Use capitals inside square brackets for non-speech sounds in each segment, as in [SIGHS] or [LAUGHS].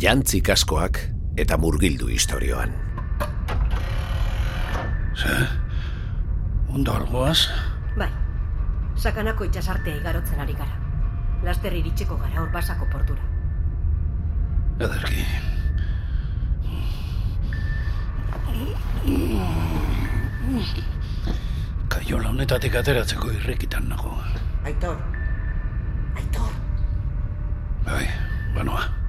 jantzi kaskoak eta murgildu historioan. Ze, ondo algoaz? Bai, sakanako itxasartea igarotzen ari gara. Laster iritsiko gara urbasako portura. Ederki. Kaiola honetatik ateratzeko irrikitan nago. Aitor, Aitor, Bai, banoa.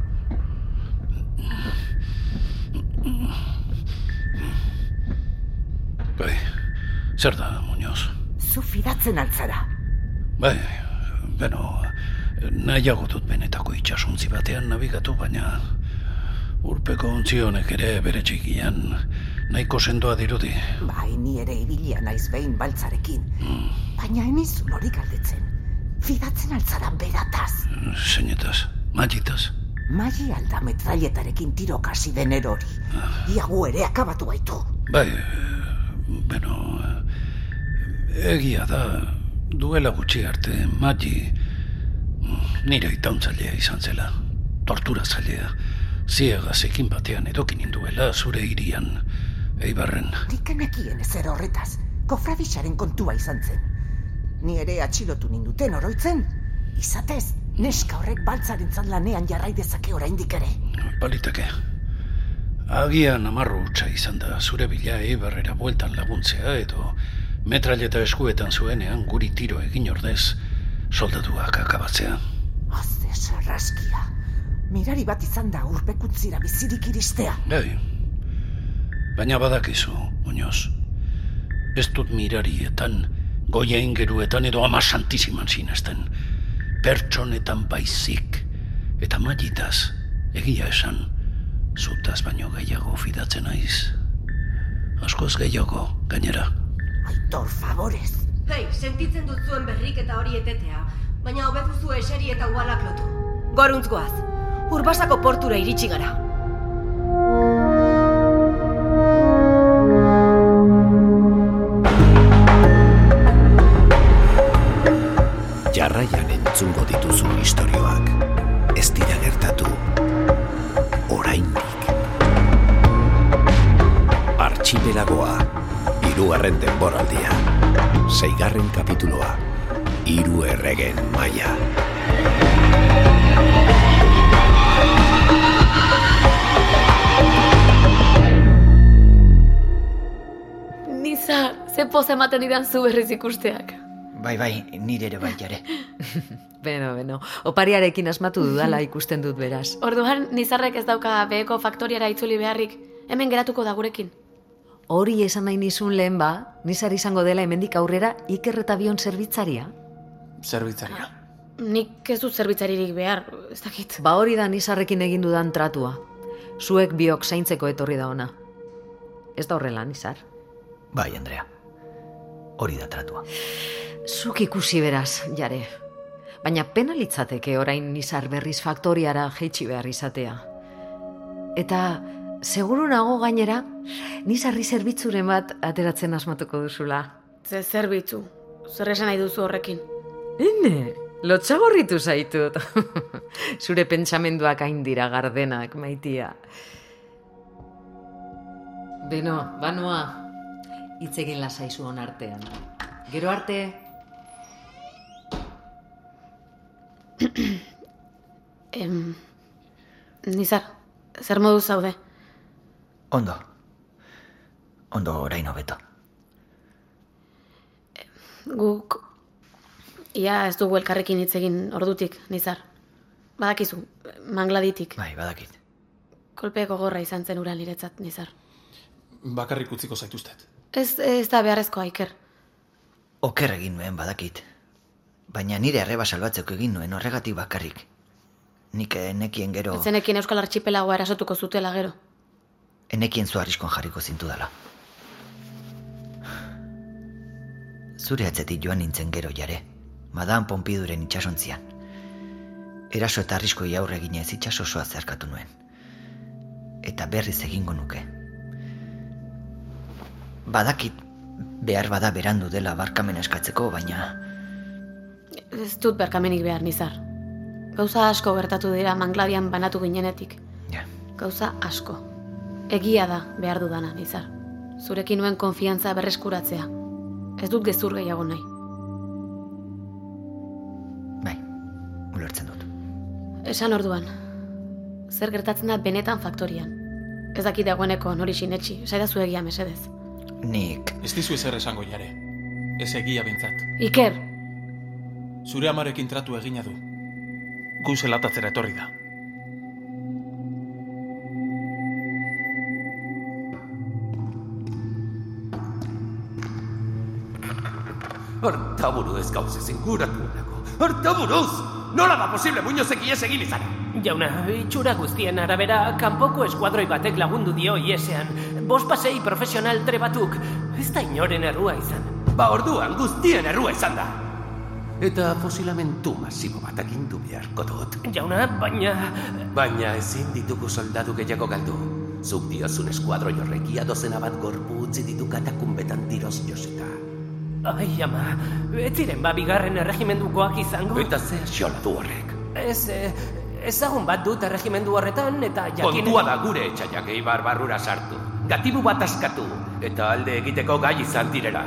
Bai, zer da, Muñoz? zu fidatzen altzara. Bai, beno, nahiago dut benetako itxasuntzi batean nabigatu, baina urpeko ontzi honek ere bere txikian nahiko sendoa dirudi. Bai, ni ere ibilia naiz behin baltzarekin. Baina enizu hori galdetzen. Fidatzen altzaran berataz. Zeinetaz, magitaz. Magi alda metrailetarekin tiro kasi den erori. Iagu ere akabatu baitu. Bai, beno, egia da, duela gutxi arte, magi nire itauntzailea izan zela, tortura zailea, ziegaz ekin batean edokin induela zure irian, eibarren. Nik enekien ezer horretaz. Kofradixaren kontua izan zen. Ni ere atxilotu ninduten oroitzen. Izatez, neska horrek baltzarentzat lanean jarrai dezake oraindik ere. Baliteke. Agian amarru hutsa izan da zure bila eibarrera bueltan laguntzea edo metraileta eskuetan zuenean guri tiro egin ordez soldatuak akabatzea. Azte sarraskia. Mirari bat izan da urpekuntzira bizirik iristea. Bai. Baina badakizu, Muñoz. Ez dut mirarietan, goia ingeruetan edo ama santiziman sinesten. Pertsonetan baizik. Eta magitaz, egia esan, zutaz baino gehiago fidatzen naiz. Askoz gehiago, gainera. Aitor, favorez. Hei, sentitzen dut zuen berrik eta hori etetea, baina hobetuzu eseri eta ugalak lotu. Goruntz goaz, urbasako portura iritsi gara. Entzungo dituzu istorioak. Ez dira gertatu. Oraindik. Archipelagoa. Hirugarren denboraldia. Seigarren kapituloa. Hiru erregen maila. Niza, ze poz ematen didan zu berriz ikusteak. Bai, bai, nire ere bai jare. [LAUGHS] Beno, beno, opariarekin asmatu dudala [LAUGHS] ikusten dut beraz. Orduan, Nizarrek ez dauka beheko faktoriara itzuli beharrik, hemen geratuko da gurekin. Hori esan nahi nizun lehen ba, nizar izango dela hemendik aurrera Iker eta Bion zerbitzaria. Zerbitzaria. Nik ez dut zerbitzaririk behar, ez dakit. Ba hori da nizarrekin egin dudan tratua. Zuek biok zaintzeko etorri da ona. Ez da horrela, nizar. Bai, Andrea. Hori da tratua. [SIGHS] Zuk ikusi beraz, jare. Baina pena litzateke orain nizar berriz faktoriara jeitsi behar izatea. Eta seguru nago gainera, nizarri zerbitzuren bat ateratzen asmatuko duzula. Ze zerbitzu, zer esan nahi duzu horrekin. Hene, lotxagorritu zaitut. [LAUGHS] Zure pentsamenduak hain dira gardenak, maitia. Beno, banoa, hitz egin lasaizu hon artean. Gero arte, Em, Nizar, zer modu zaude? Ondo. Ondo orain hobeto. Guk, ia ez dugu elkarrekin hitz egin ordutik, Nizar. Badakizu, mangladitik. Bai, badakit. Kolpe gogorra izan zen ura niretzat, Nizar. Bakarrik utziko zaituztet. Ez, ez da beharrezkoa, Iker. Oker egin nuen badakit. Baina nire arreba salbatzeko egin nuen horregatik bakarrik. Nik enekien gero... Etzenekin Euskal Archipelagoa erasotuko zutela gero. Enekien zu arriskon jarriko zintu dela. Zure atzetik joan nintzen gero jare. Madan Pompiduren itxasontzian. Eraso eta arriskoi aurre eginez itxasosoa zeharkatu nuen. Eta berriz egingo nuke. Badakit behar bada berandu dela barkamena eskatzeko, baina Ez dut berkamenik behar, Nizar. Gauza asko gertatu dira mangladian banatu ginenetik. Ja. Gauza asko. Egia da behar dudana, nizar. Zurekin nuen konfiantza berreskuratzea. Ez dut gezur gehiago nahi. Bai, ulertzen dut. Esan orduan. Zer gertatzen da benetan faktorian. Ez dakit dagoeneko nori sinetxi, saidazu egia mesedez. Nik, Ez dizu ezer esango jare. Ez egia bintzat. Iker, Zure amarekin tratu egina du. Da. Hortaburu ez gauz ezin guratu nago. Hortaburuz! Nola da posible muñozek ies egin izan? Jauna, itxura guztien arabera, kanpoko eskuadroi batek lagundu dio iesean. Bost pasei profesional trebatuk. Ez da inoren errua izan. Ba orduan guztien errua izan da. Eta fosilamentu masibo bat agindu beharko dut. Jauna, baina... Baina ezin ditugu soldadu gehiago galdu. Zuk diozun eskuadroi horrek ia dozena bat gorpu utzi ditu katakumbetan tiroz joseta. Ai, ama, ez ziren ba bigarren erregimendukoak izango? Eta ze xola du horrek. Ez, eh, ezagun bat dut erregimendu horretan, eta jakin... Kontua da gure etxaiak eibar barrura sartu. Gatibu bat askatu, eta alde egiteko gai izan direla.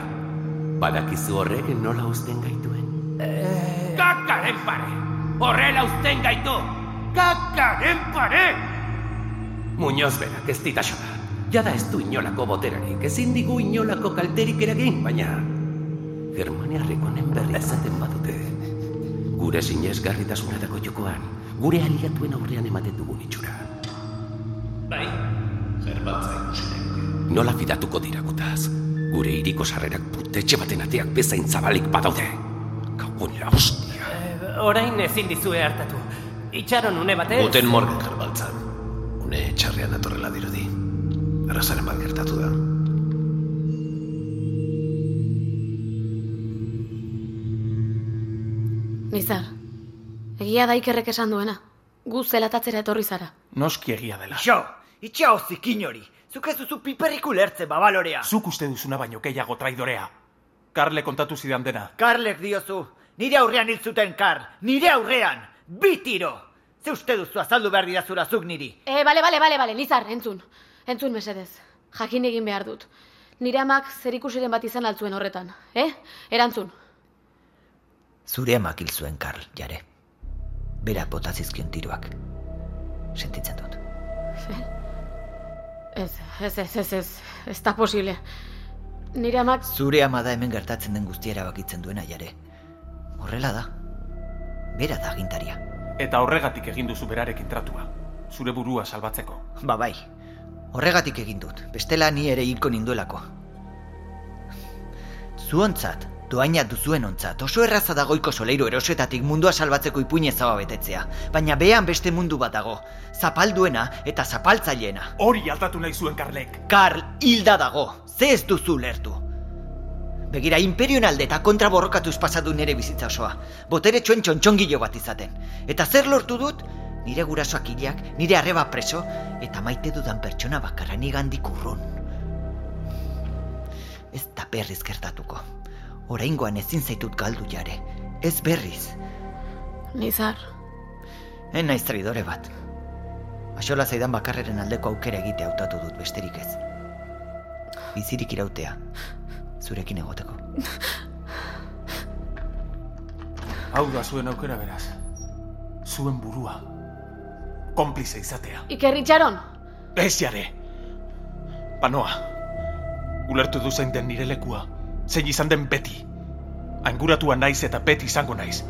Badakizu horrek nola uzten gaituen? Kakaren pare! Horrela uzten gaitu! Kakaren pare! Muñoz berak ez ditasoa. Jada ez du inolako boterarik, ezin digu inolako kalterik eragin, baina... Germaniarrik honen berri ezaten badute. Gure sinesgarritasunetako jokoan, gure aliatuen aurrean ematen dugun itxura. Bai, zerbatza nuke. Nola fidatuko dira gutaz? Gure iriko sarrerak putetxe baten ateak bezain zabalik badaude. Gaugun la hostia. eh, orain ezin dizue hartatu. Itxaron une batez... Guten morgen, zerbaltza. Une txarrean atorrela dirudi. Arrazaren bat gertatu da. nizar. Egia da Ikerrek esan duena. Gu zelatatzera etorri zara. Noski egia dela. Ixo, itxa hozikin hori. Zuk ez duzu piperrik ulertze babalorea. Zuk uste duzuna baino gehiago traidorea. Karle kontatu zidan dena. Karlek diozu. Nire aurrean hil zuten kar. Nire aurrean. Bi tiro. Ze uste duzu azaldu behar didazura zuk niri. E, bale, bale, bale, bale, nizar, entzun. Entzun mesedez. Jakin egin behar dut. Nire amak zer ikusiren bat izan altzuen horretan. Eh? Erantzun. zure amak hil zuen Karl, jare. Bera botazizkion tiroak. Sentitzen dut. Ez, ez, ez, ez, ez, ez da posible. Nire amak... Zure ama da hemen gertatzen den guztia erabakitzen duena, jare. Horrela da. Bera da agintaria. Eta horregatik egin duzu berarekin tratua. Zure burua salbatzeko. Ba bai, horregatik egin dut, bestela ni ere hilko ninduelako. Zuontzat, doaina duzuen ontzat, oso erraza dagoiko soleiru erosetatik mundua salbatzeko ipuine zaba betetzea, baina behan beste mundu bat dago, zapalduena eta zapaltzaileena. Hori aldatu nahi zuen Karlek. Karl hilda dago, ze ez duzu lertu. Begira, imperion alde eta kontra borrokatuz pasatu nere bizitza osoa. Botere txuen txontxongilo bat izaten. Eta zer lortu dut? Nire gurasoak hilak, nire arreba preso, eta maite dudan pertsona bakarra nigandik urrun. Ez da berriz gertatuko. Oraingoan ezin zaitut galdu jare. Ez berriz. Nizar, En naiz traidore bat. Axola zaidan bakarreren aldeko aukera egite hautatu dut besterik ez. Bizirik irautea. Zurekin egoteko. [LAUGHS] Hau da zuen aukera beraz. Zuen burua. Konplize izatea. Iker itxaron! Ez jare. Panoa. Ulertu du zein den nire lekua. Zein izan den beti. Ainguratua naiz eta beti izango naiz.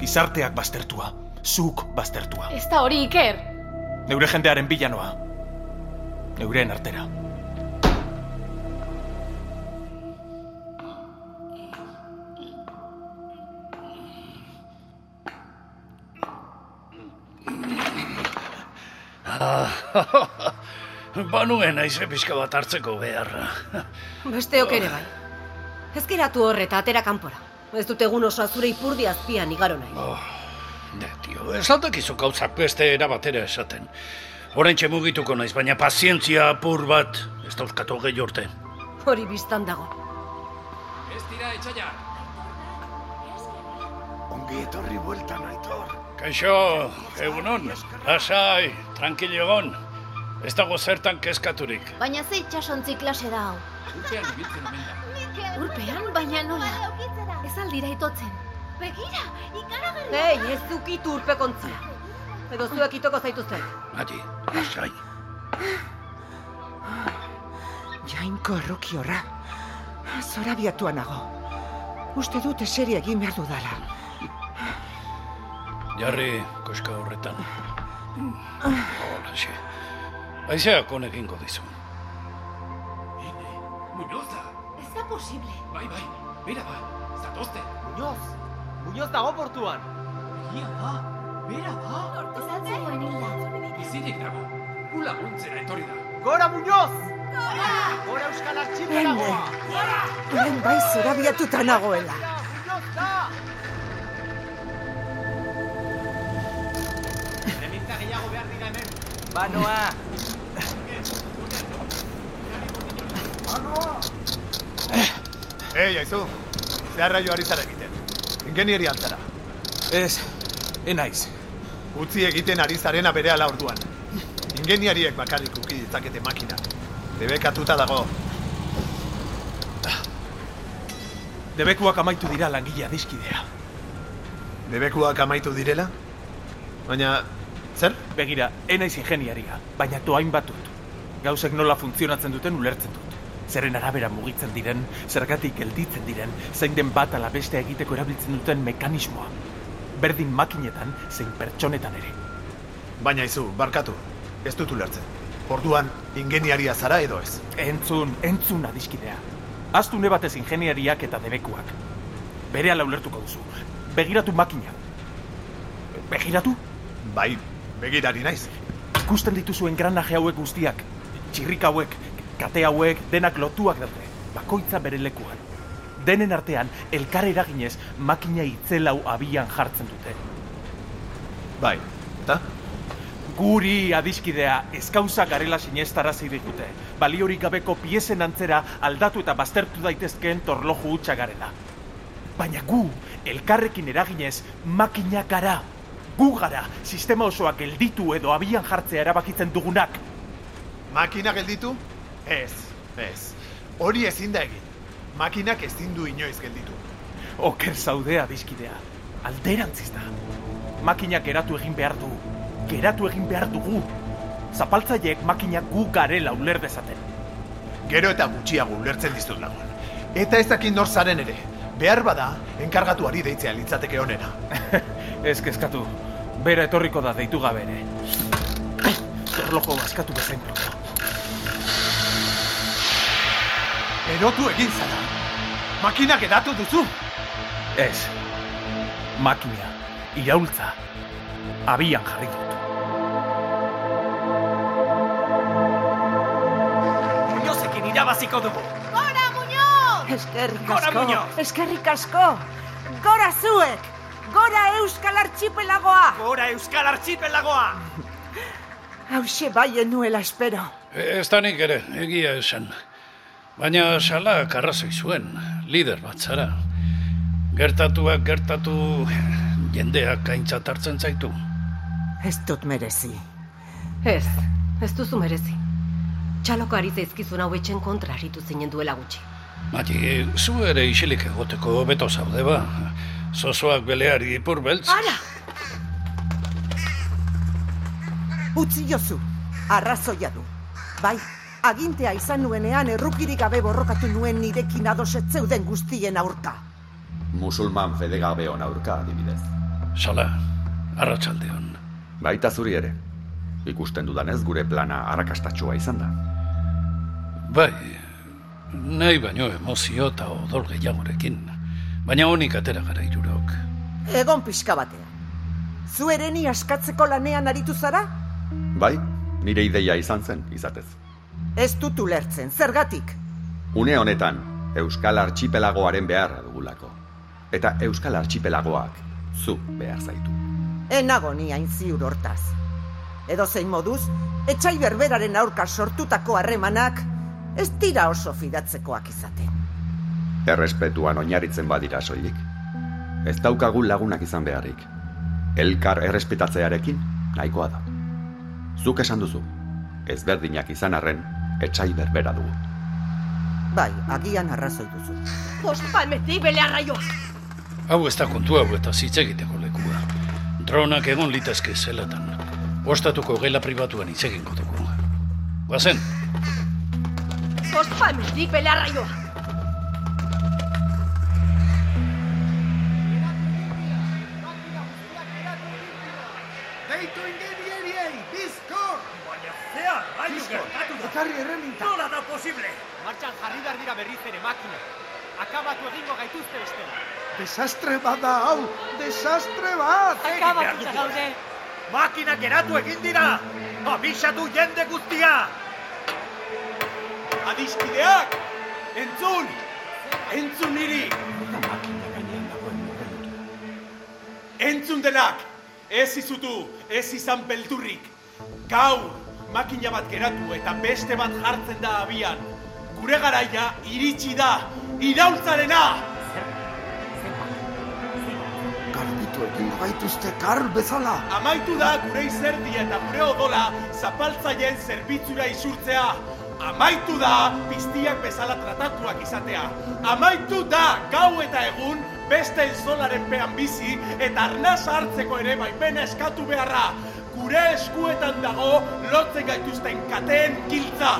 Gizarteak baztertua. Zuk baztertua. Ez da hori, Iker! Neure jendearen bilanoa. Neureen artera. [LAUGHS] Banuen aize pixka bat hartzeko beharra. Besteok ere bai. Ez geratu horre eta atera kanpora. Ez dut egun osoa zure ipurdi azpian igaro nahi. Ne, tio, ez aldakizu gauzak beste erabatera esaten. Horain mugituko naiz, baina pazientzia apur bat, ez dauzkatu gehi urte. Hori biztan dago. Ez dira etxaia. Ongi etorri bueltan, aitor. Kaixo, egunon, lasai, tranquilo egon. Ez dago zertan kezkaturik. Baina ze itxasontzi klase da hau. Urpean ibiltzen omen da. Urpean, baina nola. Ez aldira itotzen. Begira, ikaragarria. Ei, ez dukitu urpekontzia. Edo zuek itoko zaituztek. Mari, lasai. Jainko erruki horra. Zorabiatua nago. Uste dut eseri egin behar dudala. Jarri koska horretan. Hola, xe. Aizeak honek ingo dizu. Muñoza! Ez da posible. Bai, bai, bera ba, zatozte. Muñoz! Muñoz dago portuan! Ia ba, bera ba. Ez altzegoen hilda. Bizirik dago, gu laguntzera etorri da. Gora Muñoz! Gora! Gora Euskal Artxipelagoa! Hemen bai zorabiatuta nagoela. Muñoz da! Banoa! Ei, aizu, zeharra joari zara egiten. Ingenieri altzara. Ez, enaiz. Utzi egiten ari zarena bere ala orduan. Ingeniariek bakarrik uki ditzakete makina. Debekatuta dago. Debekuak amaitu dira langile adiskidea. Debekuak amaitu direla? Baina, zer? Begira, enaiz ingeniaria, baina doain batut. Gauzek nola funtzionatzen duten ulertzen dut. Zeren arabera mugitzen diren, zergatik gelditzen diren, zein den bat ala beste egiteko erabiltzen duten mekanismoa. Berdin makinetan, zein pertsonetan ere. Baina izu, barkatu. Ez dut ulertzen. Orduan, ingeniaria zara edo ez. Entzun, entzun adiskidea. Aztune batez ingeniariak eta debekuak. Bere ala ulertuko duzu. Begiratu makina. Begiratu? Bai, begirari naiz. Ikusten dituzuen granaje hauek guztiak. Txirrik hauek, kate hauek, denak lotuak daude. Bakoitza bere lekuan. Denen artean, elkar eraginez, makina itzelau abian jartzen dute. Bai, eta? Guri adiskidea ezkauza garela sinestarazi digute. Baliorik gabeko piezen antzera aldatu eta baztertu daitezkeen torloju hutsa garela. Baina gu, elkarrekin eraginez, makina gara. Gu gara, sistema osoak gelditu edo abian jartzea erabakitzen dugunak. Makina gelditu? Ez, ez. Hori ezin da egin. Makinak ezin du inoiz gelditu. Oker zaude adiskidea. Alderantziz da. Makinak geratu egin behar du. Geratu egin behar dugu. Zapaltzaileek makinak gu garela uler dezaten. Gero eta gutxiago ulertzen dizut lagun. Eta ez dakit nor zaren ere. Behar bada, enkargatuari deitzea litzateke onena. [LAUGHS] Ez kezkatu. Bera etorriko da deitu gabe ere. Erlojo baskatu bezain pronto. Erotu egin zara. Makinak edatu duzu. Ez. Makina, iraultza, abian jarri dut. Muñozekin irabaziko dugu! Gora, Muñoz! Eskerrik Gora, asko. Muñoz! Eskerrik asko. Gora zuek. Gora Euskal Archipelagoa. Gora Euskal Artxipelagoa! [LAUGHS] Hauxe bai nuela espero. Ez da nik ere, egia esan. Baina salak arrazoi zuen, lider bat zara. Gertatuak gertatu jendeak aintzat hartzen zaitu. Ez dut merezi. Ez, ez duzu merezi. Txaloko ari zaizkizun hau etxen kontra aritu zinen duela gutxi. Mati, zu ere isilik egoteko beto zaude ba. Zozoak beleari ipur beltz. Ara! Utzi jozu. Arrazoia du. Bai, agintea izan nuenean errukirik gabe borrokatu nuen nirekin adosetzeuden guztien aurka. Musulman fedegabeon aurka adibidez. Sala, arratsaldeon. Baita zuri ere. Ikusten dudanez gure plana arrakastatxua izan da. Bai, nahi baino emozio eta odol gehiagorekin. Baina honik atera gara irurok. Egon pixka batean. Zu ere ni askatzeko lanean aritu zara? Bai, nire ideia izan zen, izatez. Ez dut ulertzen, zergatik? Une honetan, Euskal Archipelagoaren beharra dugulako. Eta Euskal Archipelagoak zu behar zaitu. Enago ni hain ziur hortaz. Edo zein moduz, etxai berberaren aurka sortutako harremanak ez dira oso fidatzekoak izaten. Errespetuan oinarritzen badira soilik. Ez daukagu lagunak izan beharrik. Elkar errespetatzearekin nahikoa da. Zuk esan duzu. ezberdinak izan arren, etxai berbera dugu. Bai, agian arrazoi duzu. Ospalmetik bele arraioa! Hau ez da kontu hau eta hitz egiteko lekua. Dronak egon litezke zelatan. Ostatuko gela pribatuan hitz egingo dugu. Guazen, Ospalmetik bele arraioa! Makina. Akabatu egingo gaituzte bestela. Desastre bat da hau, desastre bat! Akabatuta gaude. Makina geratu egin dira! Abisatu jende guztia! Adiskideak! Entzun! Entzun niri! Entzun denak! Ez izutu, ez izan beldurrik. Gaur, makina bat geratu eta beste bat jartzen da abian. Gure garaia iritsi da, iraultzarena! Garbitu egin gaituzte Karl bezala. Amaitu da gure izerdia eta gure odola zapaltzaien zerbitzura isurtzea. Amaitu da piztiak bezala tratatuak izatea. Amaitu da gau eta egun beste zolaren pean bizi eta arnaz hartzeko ere baimena eskatu beharra. Gure eskuetan dago lotzen gaituzten kateen giltza.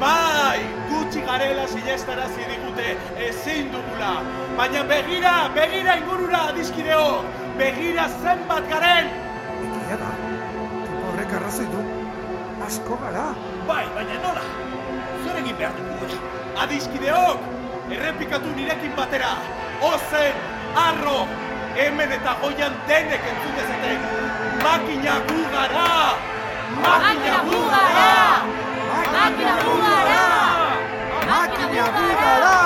Bai, gutxi garela sinestarazi digute ezin dugula. Baina begira, begira ingurura adiskideo. Begira zenbat garen. Egia da, horrek arrazoi du. Asko gara. Bai, baina nola? Zer egin behar dugu? Adiskideok, errepikatu nirekin batera. Ozen, arro, hemen eta goian denek entzun dezeten. Makina gu gara! Makina gu gara! Makina gu gara! Makina gu gara!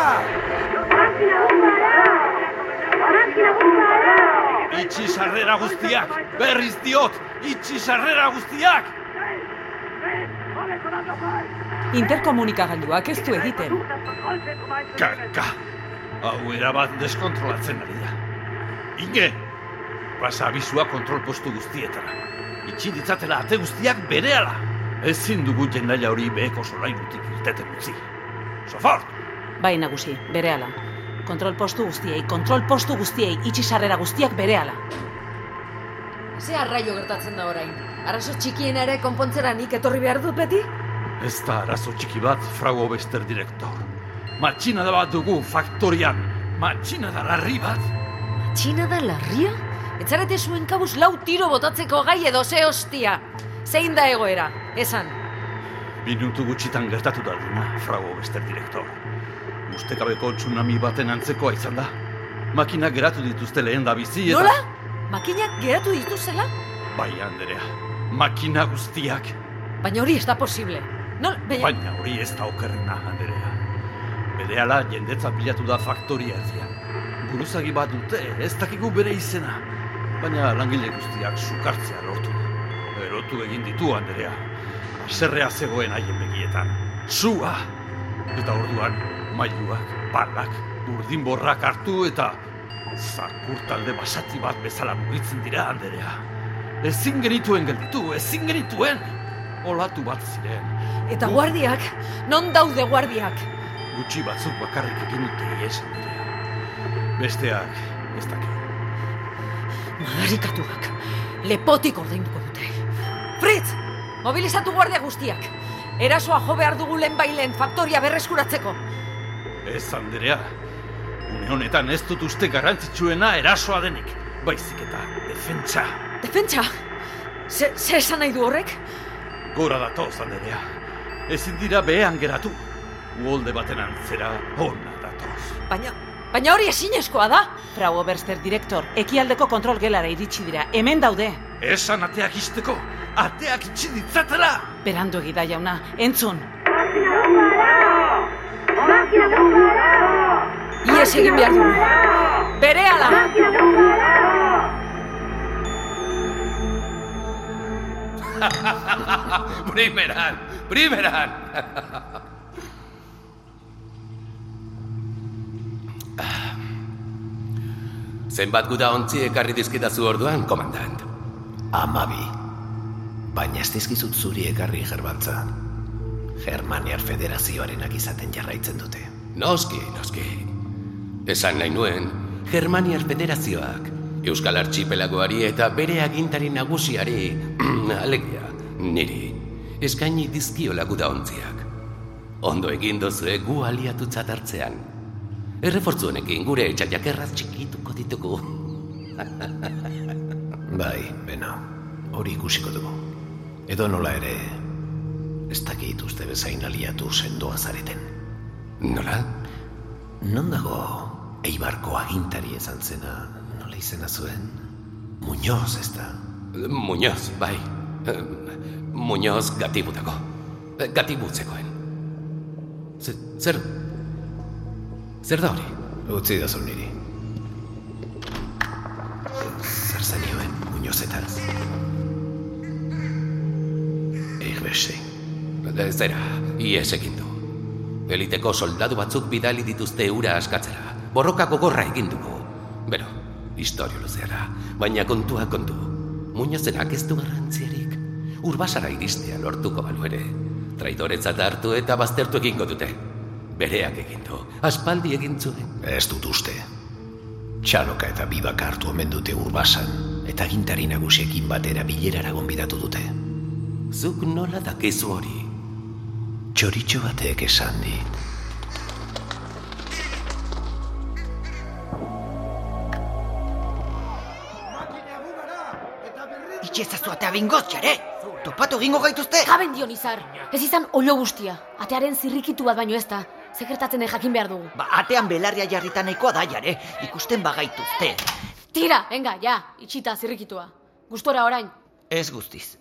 Itxi sarrera guztiak, berriz diot, itxi sarrera guztiak! Interkomunikagailuak ez du egiten. Kaka, hau erabat deskontrolatzen ari da. Inge, pasa abizua kontrol postu guztietara. Itxi ditzatela ate guztiak berehala. Ezin dugu jendaia hori beheko solairutik irteten utzi. Sofort! Bai nagusi, berehala. Kontrol postu guztiei, kontrol postu guztiei, itxi sarrera guztiak berehala. Ze arraio gertatzen da orain? Arazo txikiena ere konpontzera nik etorri behar dut beti? Ez da arazo txiki bat, frau Obester direktor. Matxina da bat dugu faktorian. Matxina da larri bat. Txina da larria? Etzarete zuen kabuz lau tiro botatzeko gai edo ze hostia. Zein da egoera, esan. Minutu gutxitan gertatu da dena, frau Obester direktor. Ustekabeko tsunami baten antzekoa izan da. Makina geratu dituzte lehen da bizi eta... Nola? Makinak geratu dituzela? Bai, Anderea. Makina guztiak. Baina hori ez da posible. No, baina... Baina hori ez da okerrena, Anderea. Berehala jendetza bilatu da faktoria erdian. Buruzagi bat dute, ez dakigu bere izena. Baina langile guztiak sukartzea lortu. Erotu egin ditu, Anderea. Aserrea zegoen haien begietan. Sua! Eta orduan, mailuak, balak, urdinborrak hartu eta zakur talde basati bat bezala mugitzen dira, Anderea. Ezin genituen gelditu, ezin genituen! Olatu bat ziren. Eta guardiak? Non daude guardiak? Gutxi batzuk bakarrik egin dute ies, Anderea. Besteak, ez dakit. Madarikatuak. Lepotik ordainduko dute. Fritz! Mobilizatu guardia guztiak. Erasoa jo behar dugu lehen bailen faktoria berreskuratzeko. Ez, Anderea. Une honetan ez dut uste garrantzitsuena erasoa denik. Baizik eta defentsa. Defentsa? Ze, ze esan nahi du horrek? Gora datoz, Anderea. Ezin dira behean geratu. Uolde baten antzera hona datoz. Baina, baina hori ezinezkoa da. Frau Oberster direktor, ekialdeko kontrol gelara iritsi dira. Hemen daude. Esan ateak isteko, ateak itxi ditzatela! Berandu egida jauna, entzun. Ies egin behar dugu. Bere ala! [LAUGHS] primeran, primeran! Zenbat guda ontzi ekarri dizkidazu orduan, komandant? Amabi. Baina ez dizkizut zuri ekarri gerbantza. Germaniar Federazioarenak izaten jarraitzen dute. Noski, noski. Esan nahi nuen, Germaniar Federazioak, Euskal Archipelagoari eta bere agintari nagusiari, [CLEARS THROAT] alegia, niri, eskaini dizkio laguda ontziak. Ondo egin dozue gu aliatutzat hartzean. Errefortzu honekin gure etxaiak erraz txikituko ditugu. [LAUGHS] Bai, beno, hori ikusiko dugu. Edo nola ere, ez dakit uste bezain aliatu sendoa zareten. Nola? Non dago Eibarko agintari ezan zena, nola izena zuen? Muñoz, ez da? Muñoz, bai. Muñoz gatibutako. Gatibutzekoen. Zer, zer, da hori? Utzi da niri. Zer zenioen Muñozetaz? Eigbeste. Zera, ies egin du. Eliteko soldadu batzuk bidali dituzte ura askatzera. Borroka gogorra egin dugu. Bero, historio luzeara. Baina kontua kontu. Muñozenak ez du garrantziarik. Urbasara iristea lortuko balu ere. Traidoretzat hartu eta baztertu egingo dute. Bereak egin du. Aspaldi egin zuen. Ez dut uste. Txaloka eta bibak hartu omen dute urbasan, eta gintari nagusiekin batera bilerara gonbidatu dute. Zuk nola dakizu hori? Txoritxo batek esan dit. Itxezazu atea bingoz, jare! Topatu egingo gaituzte! Gaben dion izar! Ez izan olo guztia. Atearen zirrikitu bat baino ez da. Sekertatzen den jakin behar dugu. Ba, atean belarria jarrita nahikoa da, jare. Ikusten bagaituzte. Tira, venga, ja, itxita zirrikitua. Gustora orain. Ez guztiz.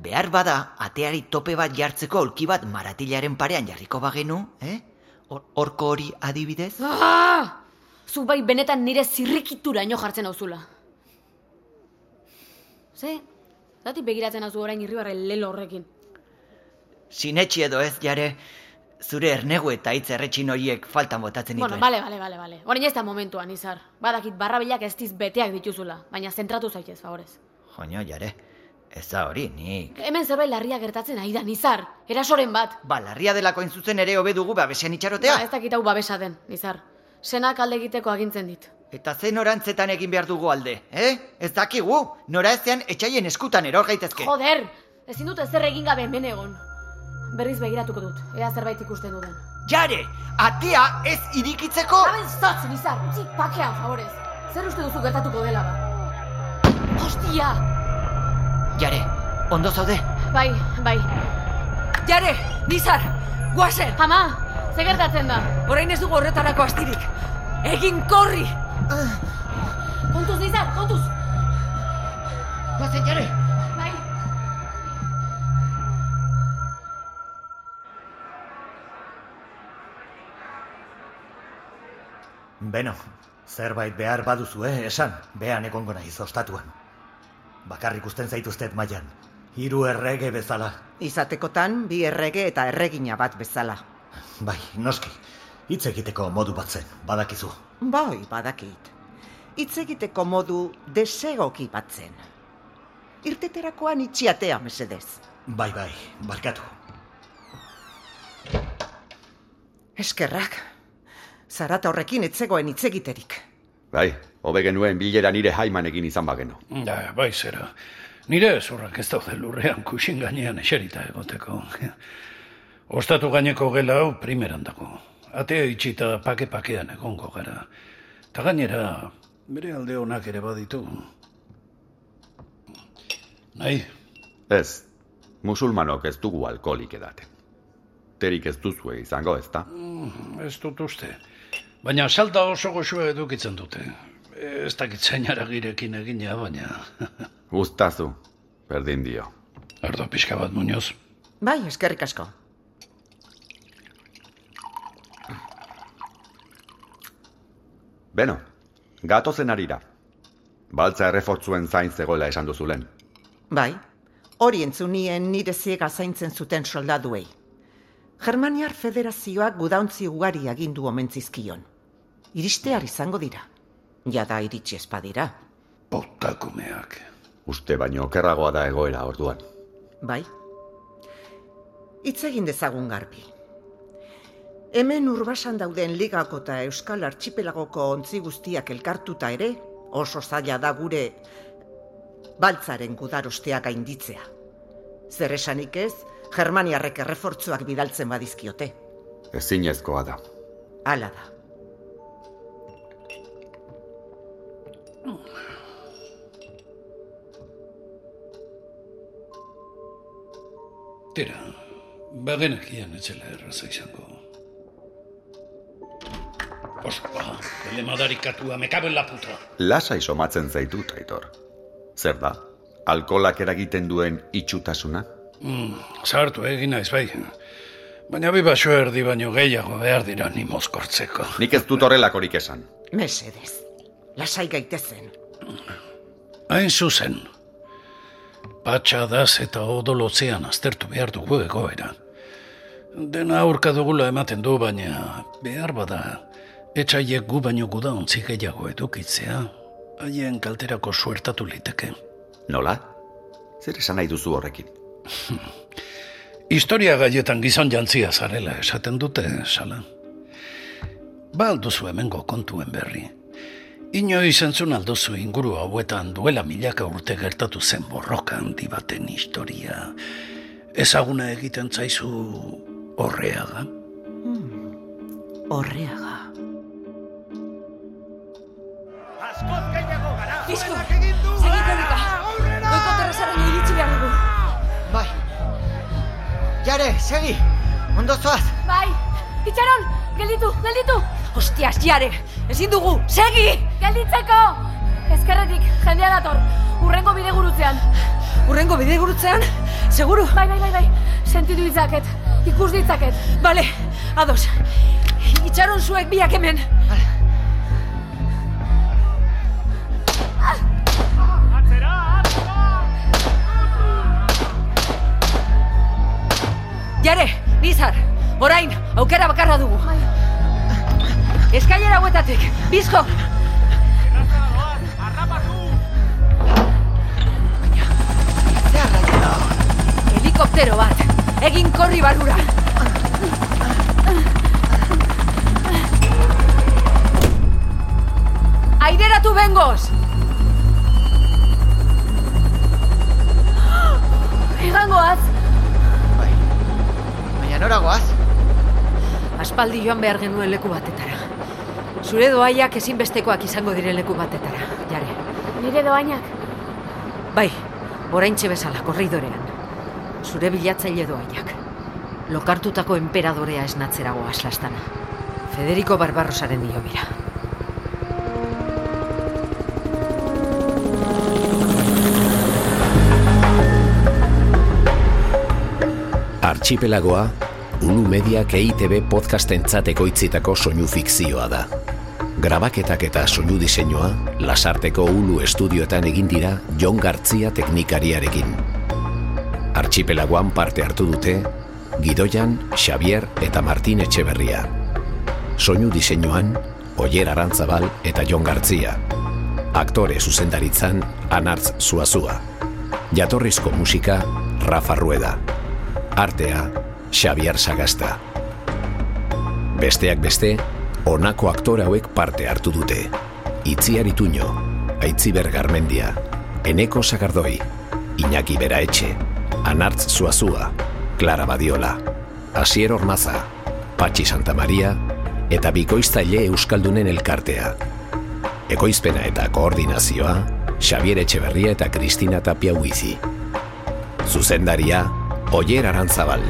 Behar bada, ateari tope bat jartzeko aulki bat maratilaren parean jarriko bagenu, eh? Hor- Horko hori adibidez? Ah! Zu bai benetan nire zirrikitura ino jartzen hauzula. Ze, zati begiratzen hauzu orain irribarre lelo horrekin. Sinetxi edo ez, jare, zure ernegu eta hitz erretxin horiek faltan botatzen Bueno, dituen. bale, bale, bale, bale. Orain ez da momentuan, izar. Badakit barrabilak ez diz beteak dituzula, baina zentratu zaitez, favorez. Joño, jare, ez da hori, nik. Hemen zerbait larria gertatzen ari da, nizar. Erasoren bat. Ba, larria delako zuzen ere hobe dugu babesean itxarotea. Ba, ez dakit hau babesa den, nizar. Senak alde egiteko agintzen dit. Eta ze norantzetan egin behar dugu alde, eh? Ez dakigu, nora ezean etxaien eskutan eror gaitezke. Joder! Ezin dut ezer egin gabe hemen egon. Berriz begiratuko dut, ea zerbait ikusten duden. Jare, atea ez irikitzeko... Haben zotz, nizar, utzi pakean, favorez. Zer uste duzu gertatuko dela ba? Hostia! Jare, ondo zaude? Bai, bai. Jare, nizar, guazen! Ama, ze gertatzen da? Orain ez dugu horretarako astirik. Egin korri! Kontuz, nizar, kontuz! Guazen, jare! Bai. Beno, zerbait behar baduzu, eh, esan, behan egongo naiz ostatuan. Bakarrik usten zaituztet mailan. Hiru errege bezala. Izatekotan, bi errege eta erregina bat bezala. Bai, noski. Hitz egiteko modu bat zen, badakizu. Bai, badakit. Hitz egiteko modu desegoki bat zen. Irteterakoan itxiatea, mesedez. Bai, bai, barkatu. Eskerrak. Zarata horrekin etzegoen hitz egiterik. Bai, hobe genuen bilera nire haimanekin izan bagenu. Da, bai zera. Nire zurrak ez daude lurrean kusin gainean eserita egoteko. Ostatu gaineko gela hau primeran dago. Atea itxita pake-pakean egongo gara. Ta gainera, bere alde honak ere baditu. Nahi, Ez, musulmanok ez dugu alkoholik edaten. Terik ez duzue izango, ez da? mm, ez dut uste. Baina salta oso goxua edukitzen dute. Ez dakit zainara girekin egina, baina... [LAUGHS] Guztazu, berdin dio. Ardo pixka bat, Muñoz. Bai, eskerrik asko. Beno, gatozen arira. Baltza errefortzuen zain zegoela esan duzulen. Bai, hori entzunien nire ziega zaintzen zuten soldaduei. Germaniar Federazioak gudauntzi ugari agindu omentzizkion. Iristear izango dira. Jada iritsi espadira. Potakumeak. Uste baino okerragoa da egoera orduan. Bai. Hitz egin dezagun garbi. Hemen urbasan dauden ligako eta Euskal Archipelagoko ontzi guztiak elkartuta ere, oso zaila da gure baltzaren gudarosteak gainditzea. Zer esanik ez, Germaniarrek errefortzuak bidaltzen badizkiote. Ezinezkoa da. Hala da. Tira, bagenekian etxela erraza izango. Ospa, bele madarikatua, me cago en la puta. Lasai somatzen zaitut, Aitor. Zer da? Alkolak eragiten duen itxutasuna? Mm, sartu egin naiz bai. Baina bi baso erdi baino gehiago behar dira ni mozkortzeko. Nik ez dut horrelakorik esan. Mesedez, lasai gaitezen. Hain zuzen. Patxa daz eta odolotzean aztertu behar dugu egoera. Dena aurka dugula ematen du, baina behar bada. Etxaiek gu baino guda ontzi gehiago edukitzea. Haien kalterako suertatu liteke. Nola? Zer esan nahi duzu horrekin? [LAUGHS] Historia gaietan gizon jantzia zarela esaten dute, sala. Ba alduzu hemengo kontuen berri. Inoiz entzun alduzu inguru hauetan duela milaka urte gertatu zen borroka handi baten historia. Ezaguna egiten zaizu horreaga? Horreaga. Kisko, segi korrika. Goiko terrazaren iritsi behar dugu. Bai. Jare, segi. Ondo zoaz. Bai, itxaron, gelditu, gelditu. Hostias, jare, ezin dugu, segi! Gelditzeko! Ezkerretik, jendea dator, urrengo bide gurutzean. Urrengo bide gurutzean? Seguru? Bai, bai, bai, bai, sentidu ditzaket, ikus ditzaket. Bale, ados. Itxaron zuek biak hemen. Jare, Nizar, orain, aukera bakarra dugu. Eskailera hauetatik, bizko! Helikoptero bat, egin korri barura. Aideratu bengoz! Egangoaz! Baina noragoaz? Aspaldi joan behar genuen leku batetara. Zure doaiak ezinbestekoak izango diren leku batetara, jare. Nire doainak? Bai, oraintxe bezala, korridorean. Zure bilatzaile doaiak. Lokartutako enperadorea esnatzerago aslastana. Federico Barbarosaren dio bira. Archipelagoa, Ulu Mediak EITB podcastentzat ekoitzitako soinu fikzioa da. Grabaketak eta soinu diseinua Lasarteko Ulu estudioetan egin dira Jon Gartzia teknikariarekin. Archipelagoan parte hartu dute Gidoian, Xavier eta Martin Etxeberria. Soinu diseinuan Oier Arantzabal eta Jon Gartzia. Aktore zuzendaritzan Anartz Zuazua. Jatorrizko musika Rafa Rueda. Artea Xavier Sagasta. Besteak beste, honako aktore hauek parte hartu dute. Itziar Ituño, Aitziber Garmendia, Eneko Sagardoi, Iñaki Beraetxe, Anartz Zuazua, Clara Badiola, Asier Ormaza, Patxi Santa Maria eta Bikoiztaile Euskaldunen elkartea. Ekoizpena eta koordinazioa, Xavier Etxeberria eta Kristina Tapia Huizi. Zuzendaria, Oier Arantzabal.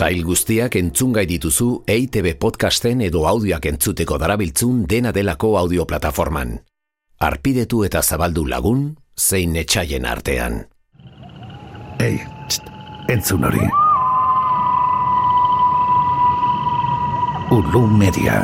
Sail guztiak entzungai dituzu EITB podcasten edo audioak entzuteko darabiltzun dena delako audioplataforman. Arpidetu eta zabaldu lagun, zein etxaien artean. Ei, entzun hori. Ulu Media.